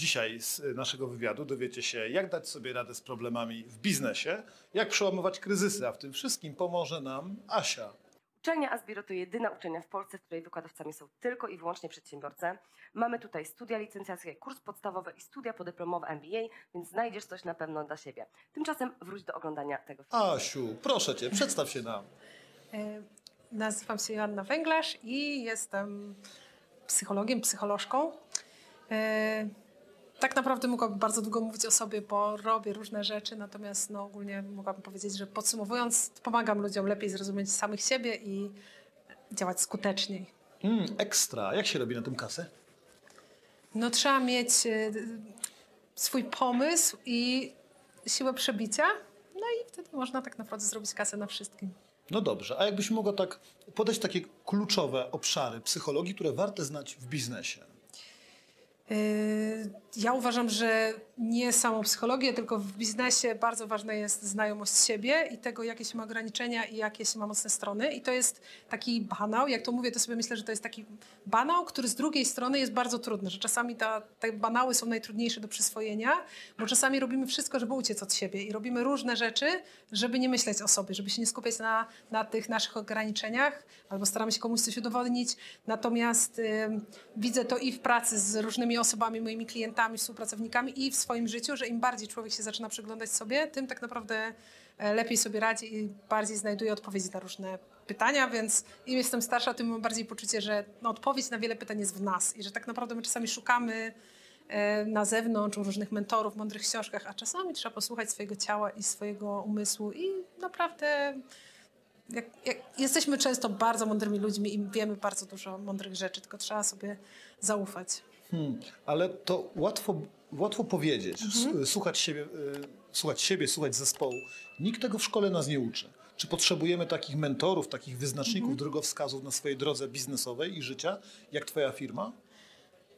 Dzisiaj z naszego wywiadu dowiecie się, jak dać sobie radę z problemami w biznesie, jak przełamywać kryzysy, a w tym wszystkim pomoże nam Asia. Uczelnia Asbiro to jedyna uczelnia w Polsce, w której wykładowcami są tylko i wyłącznie przedsiębiorcy. Mamy tutaj studia licencjackie, kurs podstawowy i studia podyplomowe MBA, więc znajdziesz coś na pewno dla siebie. Tymczasem wróć do oglądania tego filmu. Asiu, proszę cię, przedstaw się nam. E, Nazywam się Joanna Węglarz i jestem psychologiem, psycholożką. Tak naprawdę mogłabym bardzo długo mówić o sobie, bo robię różne rzeczy, natomiast no, ogólnie mogłabym powiedzieć, że podsumowując, pomagam ludziom lepiej zrozumieć samych siebie i działać skuteczniej. Mm, ekstra. Jak się robi na tym kasę? No trzeba mieć e, swój pomysł i siłę przebicia, no i wtedy można tak naprawdę zrobić kasę na wszystkim. No dobrze, a jakbyś mogła tak podać takie kluczowe obszary psychologii, które warte znać w biznesie? Yy, Ja uważam, że nie samą psychologię, tylko w biznesie bardzo ważna jest znajomość siebie i tego, jakie się ma ograniczenia i jakie się ma mocne strony. I to jest taki banał. Jak to mówię, to sobie myślę, że to jest taki banał, który z drugiej strony jest bardzo trudny, że czasami ta, te banały są najtrudniejsze do przyswojenia, bo czasami robimy wszystko, żeby uciec od siebie i robimy różne rzeczy, żeby nie myśleć o sobie, żeby się nie skupiać na, na tych naszych ograniczeniach, albo staramy się komuś coś udowodnić. Natomiast ym, widzę to i w pracy z różnymi osobami, moimi klientami, współpracownikami i w swoim życiu, że im bardziej człowiek się zaczyna przyglądać sobie, tym tak naprawdę e, lepiej sobie radzi i bardziej znajduje odpowiedzi na różne pytania, więc im jestem starsza, tym mam bardziej poczucie, że no, odpowiedź na wiele pytań jest w nas i że tak naprawdę my czasami szukamy e, na zewnątrz u różnych mentorów, mądrych książkach, a czasami trzeba posłuchać swojego ciała i swojego umysłu i naprawdę jak, jak, jesteśmy często bardzo mądrymi ludźmi i wiemy bardzo dużo mądrych rzeczy, tylko trzeba sobie zaufać. Hmm, ale to łatwo, łatwo powiedzieć, s- słuchać, siebie, y, słuchać siebie, słuchać zespołu. Nikt tego w szkole nas nie uczy. Czy potrzebujemy takich mentorów, takich wyznaczników, drogowskazów na swojej drodze biznesowej i życia, jak twoja firma?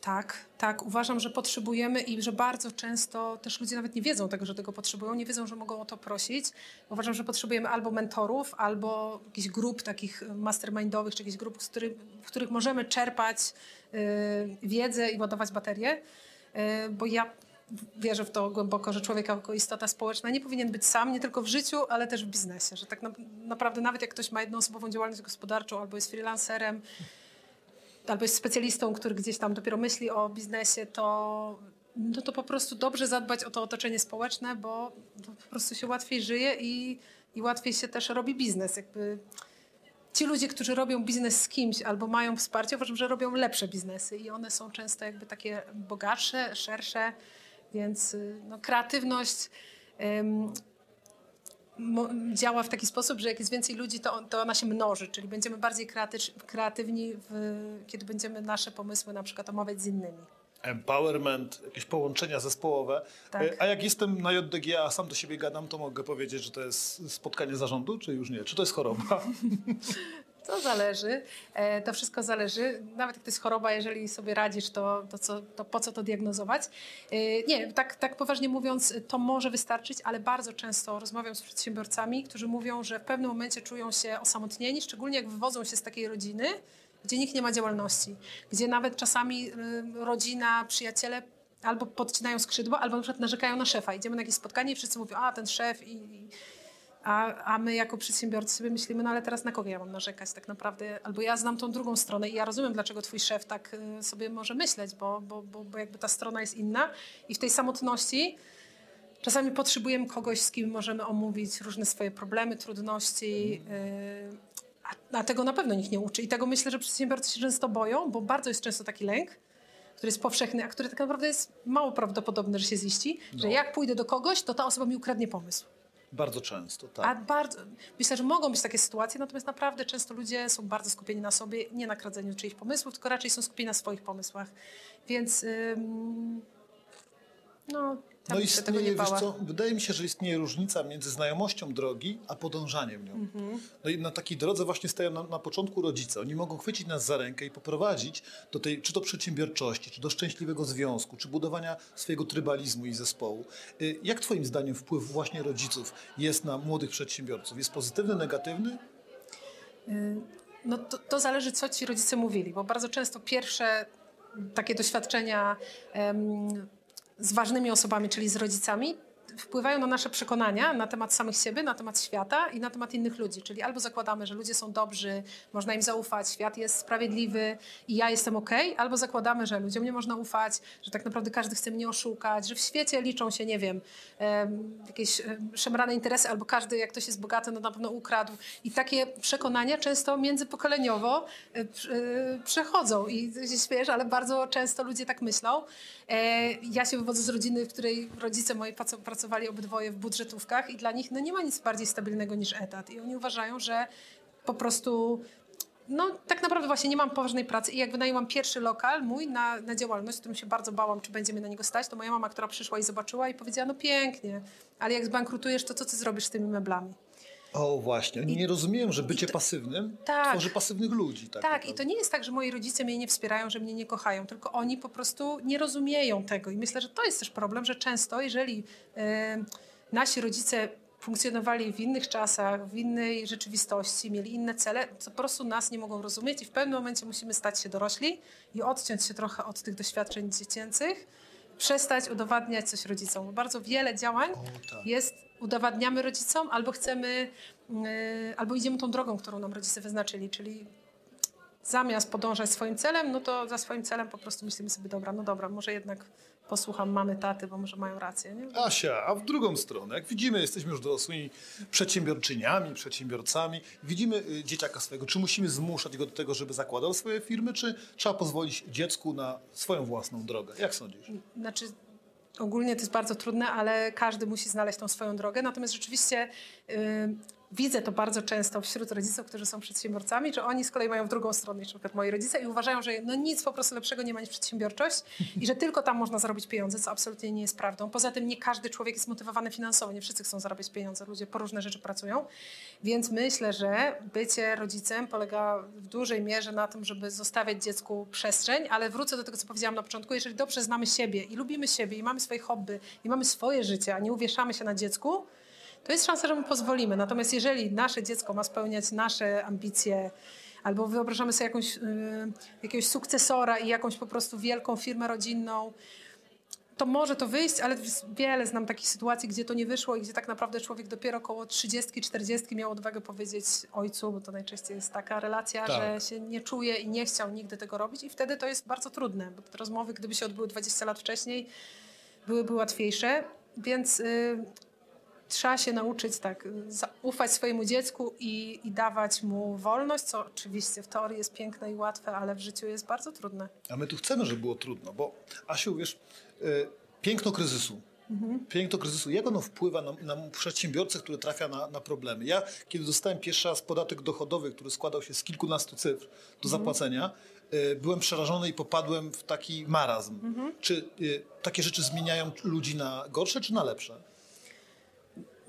Tak, tak. Uważam, że potrzebujemy i że bardzo często też ludzie nawet nie wiedzą tego, że tego potrzebują, nie wiedzą, że mogą o to prosić. Uważam, że potrzebujemy albo mentorów, albo jakichś grup takich mastermindowych, czy jakichś grup, z których, w których możemy czerpać y, wiedzę i ładować baterie, y, bo ja wierzę w to głęboko, że człowiek jako istota społeczna nie powinien być sam, nie tylko w życiu, ale też w biznesie. Że tak na, naprawdę nawet jak ktoś ma jednoosobową działalność gospodarczą albo jest freelancerem, albo jest specjalistą, który gdzieś tam dopiero myśli o biznesie, to, no to po prostu dobrze zadbać o to otoczenie społeczne, bo po prostu się łatwiej żyje i, i łatwiej się też robi biznes. Jakby ci ludzie, którzy robią biznes z kimś albo mają wsparcie, uważam, że robią lepsze biznesy i one są często jakby takie bogatsze, szersze, więc y, no, kreatywność działa w taki sposób, że jak jest więcej ludzi, to, to ona się mnoży, czyli będziemy bardziej kreatywni, w, kiedy będziemy nasze pomysły na przykład omawiać z innymi. Empowerment, jakieś połączenia zespołowe. Tak. Y, A jak jestem na JDG, a sam do siebie gadam, to mogę powiedzieć, że to jest spotkanie zarządu, czy już nie? Czy to jest choroba? To zależy, e, to wszystko zależy. Nawet jak to jest choroba, jeżeli sobie radzisz, to, to, co, to po co to diagnozować? E, Nie, tak, tak poważnie mówiąc, to może wystarczyć, ale bardzo często rozmawiam z przedsiębiorcami, którzy mówią, że w pewnym momencie czują się osamotnieni, szczególnie jak wywodzą się z takiej rodziny, gdzie nikt nie ma działalności, gdzie nawet czasami y, rodzina, przyjaciele albo podcinają skrzydła, albo na przykład narzekają na szefa. Idziemy na jakieś spotkanie i wszyscy mówią, a ten szef i, a, a my jako przedsiębiorcy sobie myślimy, no ale teraz na kogo ja mam narzekać tak naprawdę? Albo ja znam tą drugą stronę i ja rozumiem, dlaczego twój szef tak y, sobie może myśleć, bo, bo, bo, bo jakby ta strona jest inna. I w tej samotności czasami potrzebujemy kogoś, z kim możemy omówić różne swoje problemy, trudności. A, a tego na pewno nikt nie uczy. I tego myślę, że przedsiębiorcy się często boją, bo bardzo jest często taki lęk, który jest powszechny, a który tak naprawdę jest mało prawdopodobny, że się ziści, że No. jak pójdę do kogoś, to ta osoba mi ukradnie pomysł. Bardzo często, A tak. bardzo, myślę, że mogą być takie sytuacje, natomiast naprawdę często ludzie są bardzo skupieni na sobie, nie na kradzeniu czyichś pomysłów, tylko raczej są skupieni na swoich pomysłach. Więc ym, no, ja No istnieje, nie wiesz co, wydaje mi się, że istnieje różnica między znajomością drogi, a podążaniem nią. Mhm. No i na takiej drodze właśnie stoją na, na początku rodzice. Oni mogą chwycić nas za rękę i poprowadzić do tej, czy do przedsiębiorczości, czy do szczęśliwego związku, czy budowania swojego trybalizmu i zespołu. Y, Jak twoim zdaniem wpływ właśnie rodziców jest na młodych przedsiębiorców? Jest pozytywny, negatywny? No to, to zależy, co ci rodzice mówili, bo bardzo często pierwsze takie doświadczenia z ważnymi osobami, czyli z rodzicami, wpływają na nasze przekonania na temat samych siebie, na temat świata i na temat innych ludzi. Czyli albo zakładamy, że ludzie są dobrzy, można im zaufać, świat jest sprawiedliwy i ja jestem ok, albo zakładamy, że ludziom nie można ufać, że tak naprawdę każdy chce mnie oszukać, że w świecie liczą się, nie wiem, em, jakieś em, szemrane interesy, albo każdy, jak ktoś jest bogaty, no na pewno ukradł. I takie przekonania często międzypokoleniowo e, e, przechodzą. I się śmiesz, ale bardzo często ludzie tak myślą. E, Ja się wywodzę z rodziny, w której rodzice moi praco- pracowali obydwoje w budżetówkach i dla nich no, nie ma nic bardziej stabilnego niż etat. I oni uważają, że po prostu no tak naprawdę właśnie nie mam poważnej pracy i jak wynajęłam pierwszy lokal mój na, na działalność, którym się bardzo bałam, czy będzie na niego stać, to moja mama, która przyszła i zobaczyła i powiedziała, no pięknie, ale jak zbankrutujesz, to co ty zrobisz z tymi meblami? O właśnie, oni nie rozumieją, że bycie to- pasywnym Tak. tworzy pasywnych ludzi. Tak, Tak, i to nie jest tak, że moi rodzice mnie nie wspierają, że mnie nie kochają, tylko oni po prostu nie rozumieją tego. I myślę, że to jest też problem, że często, jeżeli nasi rodzice funkcjonowali w innych czasach, w innej rzeczywistości, mieli inne cele, to po prostu nas nie mogą rozumieć i w pewnym momencie musimy stać się dorośli i odciąć się trochę od tych doświadczeń dziecięcych, przestać udowadniać coś rodzicom. Bardzo wiele działań O, tak. jest, udowadniamy rodzicom, albo chcemy, yy, albo idziemy tą drogą, którą nam rodzice wyznaczyli, czyli zamiast podążać swoim celem, no to za swoim celem po prostu myślimy sobie, dobra, no dobra, może jednak posłucham mamy, taty, bo może mają rację, nie? Asia, a w drugą stronę, jak widzimy, jesteśmy już dorosłymi przedsiębiorczyniami, przedsiębiorcami, widzimy y, dzieciaka swojego, czy musimy zmuszać go do tego, żeby zakładał swoje firmy, czy trzeba pozwolić dziecku na swoją własną drogę? Jak sądzisz? Znaczy, ogólnie to jest bardzo trudne, ale każdy musi znaleźć tą swoją drogę. Natomiast rzeczywiście y, widzę to bardzo często wśród rodziców, którzy są przedsiębiorcami, że oni z kolei mają w drugą stronę niż przykład moi rodzice i uważają, że no nic po prostu lepszego nie ma niż przedsiębiorczość i że tylko tam można zarobić pieniądze, co absolutnie nie jest prawdą. Poza tym nie każdy człowiek jest motywowany finansowo, nie wszyscy chcą zarabiać pieniądze, ludzie po różne rzeczy pracują. Więc myślę, że bycie rodzicem polega w dużej mierze na tym, żeby zostawiać dziecku przestrzeń, ale wrócę do tego, co powiedziałam na początku, jeżeli dobrze znamy siebie i lubimy siebie i mamy swoje hobby i mamy swoje życie, a nie uwieszamy się na dziecku, to jest szansa, że mu pozwolimy. Natomiast jeżeli nasze dziecko ma spełniać nasze ambicje, albo wyobrażamy sobie jakąś, yy, jakiegoś sukcesora i jakąś po prostu wielką firmę rodzinną, to może to wyjść, ale wiele znam takich sytuacji, gdzie to nie wyszło i gdzie tak naprawdę człowiek dopiero około 30-40 miał odwagę powiedzieć ojcu, bo to najczęściej jest taka relacja, Tak. że się nie czuje i nie chciał nigdy tego robić i wtedy to jest bardzo trudne, bo te rozmowy, gdyby się odbyły 20 lat wcześniej, byłyby łatwiejsze, więc y, trzeba się nauczyć tak, ufać swojemu dziecku i, i dawać mu wolność, co oczywiście w teorii jest piękne i łatwe, ale w życiu jest bardzo trudne. A my tu chcemy, żeby było trudno, bo Asiu, wiesz, y, piękno kryzysu. Piękno kryzysu, jak ono wpływa na, na przedsiębiorcę, który trafia na, na problemy? Ja, kiedy dostałem pierwszy raz podatek dochodowy, który składał się z kilkunastu cyfr do zapłacenia, y, byłem przerażony i popadłem w taki marazm. Czy y, takie rzeczy zmieniają ludzi na gorsze czy na lepsze?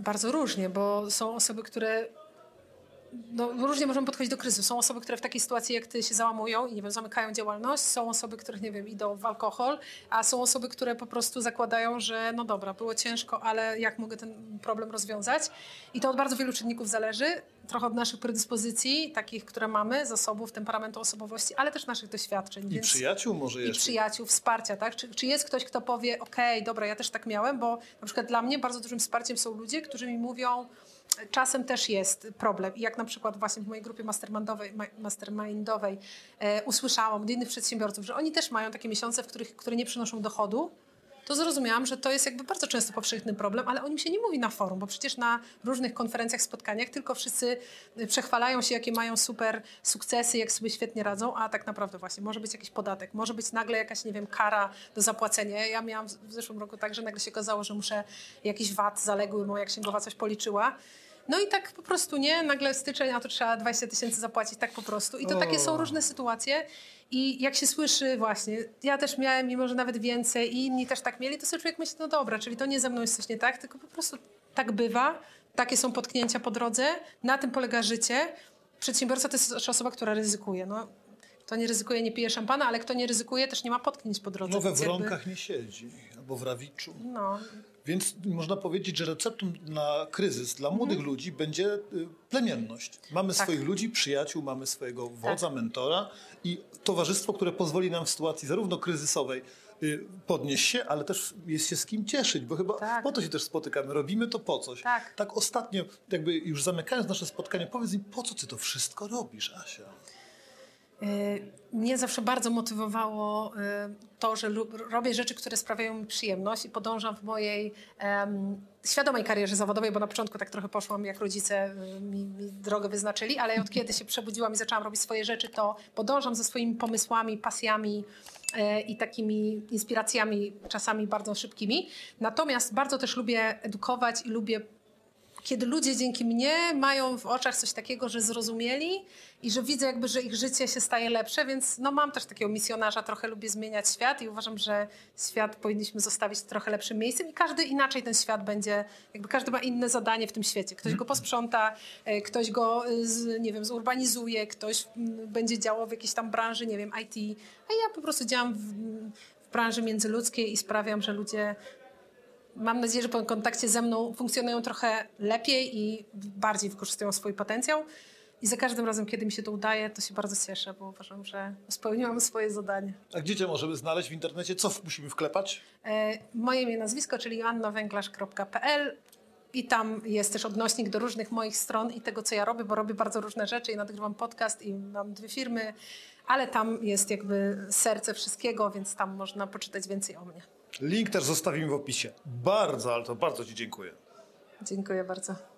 Bardzo różnie, bo są osoby, które. No, różnie możemy podchodzić do kryzysu. Są osoby, które w takiej sytuacji jak ty się załamują i nie wiem, zamykają działalność. Są osoby, które nie wiem, idą w alkohol, a są osoby, które po prostu zakładają, że no dobra, było ciężko, ale jak mogę ten problem rozwiązać? I to od bardzo wielu czynników zależy. Trochę od naszych predyspozycji, takich, które mamy, zasobów, temperamentu, osobowości, ale też naszych doświadczeń. I Więc przyjaciół może i jeszcze? przyjaciół, wsparcia, tak? Czy, czy jest ktoś, kto powie, okej, dobra, ja też tak miałem, bo na przykład dla mnie bardzo dużym wsparciem są ludzie, którzy mi mówią, czasem też jest problem. I jak na przykład właśnie w mojej grupie mastermindowej, ma- mastermindowej e, usłyszałam od innych przedsiębiorców, że oni też mają takie miesiące, w których, które nie przynoszą dochodu, to zrozumiałam, że to jest jakby bardzo często powszechny problem, ale o nim się nie mówi na forum, bo przecież na różnych konferencjach, spotkaniach tylko wszyscy y, przechwalają się, jakie mają super sukcesy, jak sobie świetnie radzą, a tak naprawdę właśnie może być jakiś podatek, może być nagle jakaś, nie wiem, kara do zapłacenia. Ja miałam w- zeszłym roku tak, że nagle się okazało, że muszę jakiś VAT zaległy, moja księgowa coś policzyła. No i tak po prostu, nie? Nagle styczeń, a to trzeba 20 tysięcy zapłacić, tak po prostu. I to takie są O. różne sytuacje. I jak się słyszy właśnie, ja też miałem, mimo że nawet więcej i inni też tak mieli, to sobie człowiek myśli, no dobra, czyli to nie ze mną jest coś nie tak, tylko po prostu tak bywa, takie są potknięcia po drodze, na tym polega życie. Przedsiębiorca to jest też osoba, która ryzykuje. No, kto nie ryzykuje, nie pije szampana, ale kto nie ryzykuje, też nie ma potknięć po drodze. No we więc jakby- wronkach nie siedzi, albo w rawiczu. No, Więc można powiedzieć, że receptą na kryzys dla młodych ludzi będzie y, plemienność. Mamy Mhm. Tak. swoich ludzi, przyjaciół, mamy swojego wodza, mentora i towarzystwo, które pozwoli nam w sytuacji zarówno kryzysowej y, podnieść się, ale też jest się z kim cieszyć, bo chyba Tak. po to się też spotykamy. Robimy to po coś. Tak. tak ostatnio, jakby już zamykając nasze spotkanie, powiedz mi, po co ty to wszystko robisz, Asia? Y, Mnie zawsze bardzo motywowało y, to, że robię rzeczy, które sprawiają mi przyjemność i podążam w mojej em, świadomej karierze zawodowej, bo na początku tak trochę poszłam, jak rodzice y, mi, mi drogę wyznaczyli, ale od kiedy się przebudziłam i zaczęłam robić swoje rzeczy, to podążam ze swoimi pomysłami, pasjami e, i takimi inspiracjami, czasami bardzo szybkimi. Natomiast bardzo też lubię edukować i lubię kiedy ludzie dzięki mnie mają w oczach coś takiego, że zrozumieli i że widzę jakby, że ich życie się staje lepsze, więc no mam też takiego misjonarza, trochę lubię zmieniać świat i uważam, że świat powinniśmy zostawić trochę lepszym miejscem i każdy inaczej ten świat będzie, jakby każdy ma inne zadanie w tym świecie. Ktoś go posprząta, e, ktoś go, e, nie wiem, zurbanizuje, ktoś będzie działał w jakiejś tam branży, nie wiem, IT, a ja po prostu działam w branży międzyludzkiej i sprawiam, że ludzie Mam nadzieję, że po kontakcie ze mną funkcjonują trochę lepiej i bardziej wykorzystują swój potencjał. I za każdym razem, kiedy mi się to udaje, to się bardzo cieszę, bo uważam, że spełniłam swoje zadanie. A gdzie cię możemy znaleźć w internecie? Co musimy wklepać? E, moje imię, nazwisko, czyli joannawęglarz.pl i tam jest też odnośnik do różnych moich stron i tego, co ja robię, bo robię bardzo różne rzeczy i nagrywam podcast i mam dwie firmy, ale tam jest jakby serce wszystkiego, więc tam można poczytać więcej o mnie. Link też zostawimy w opisie. Bardzo, ale to bardzo ci dziękuję. Dziękuję bardzo.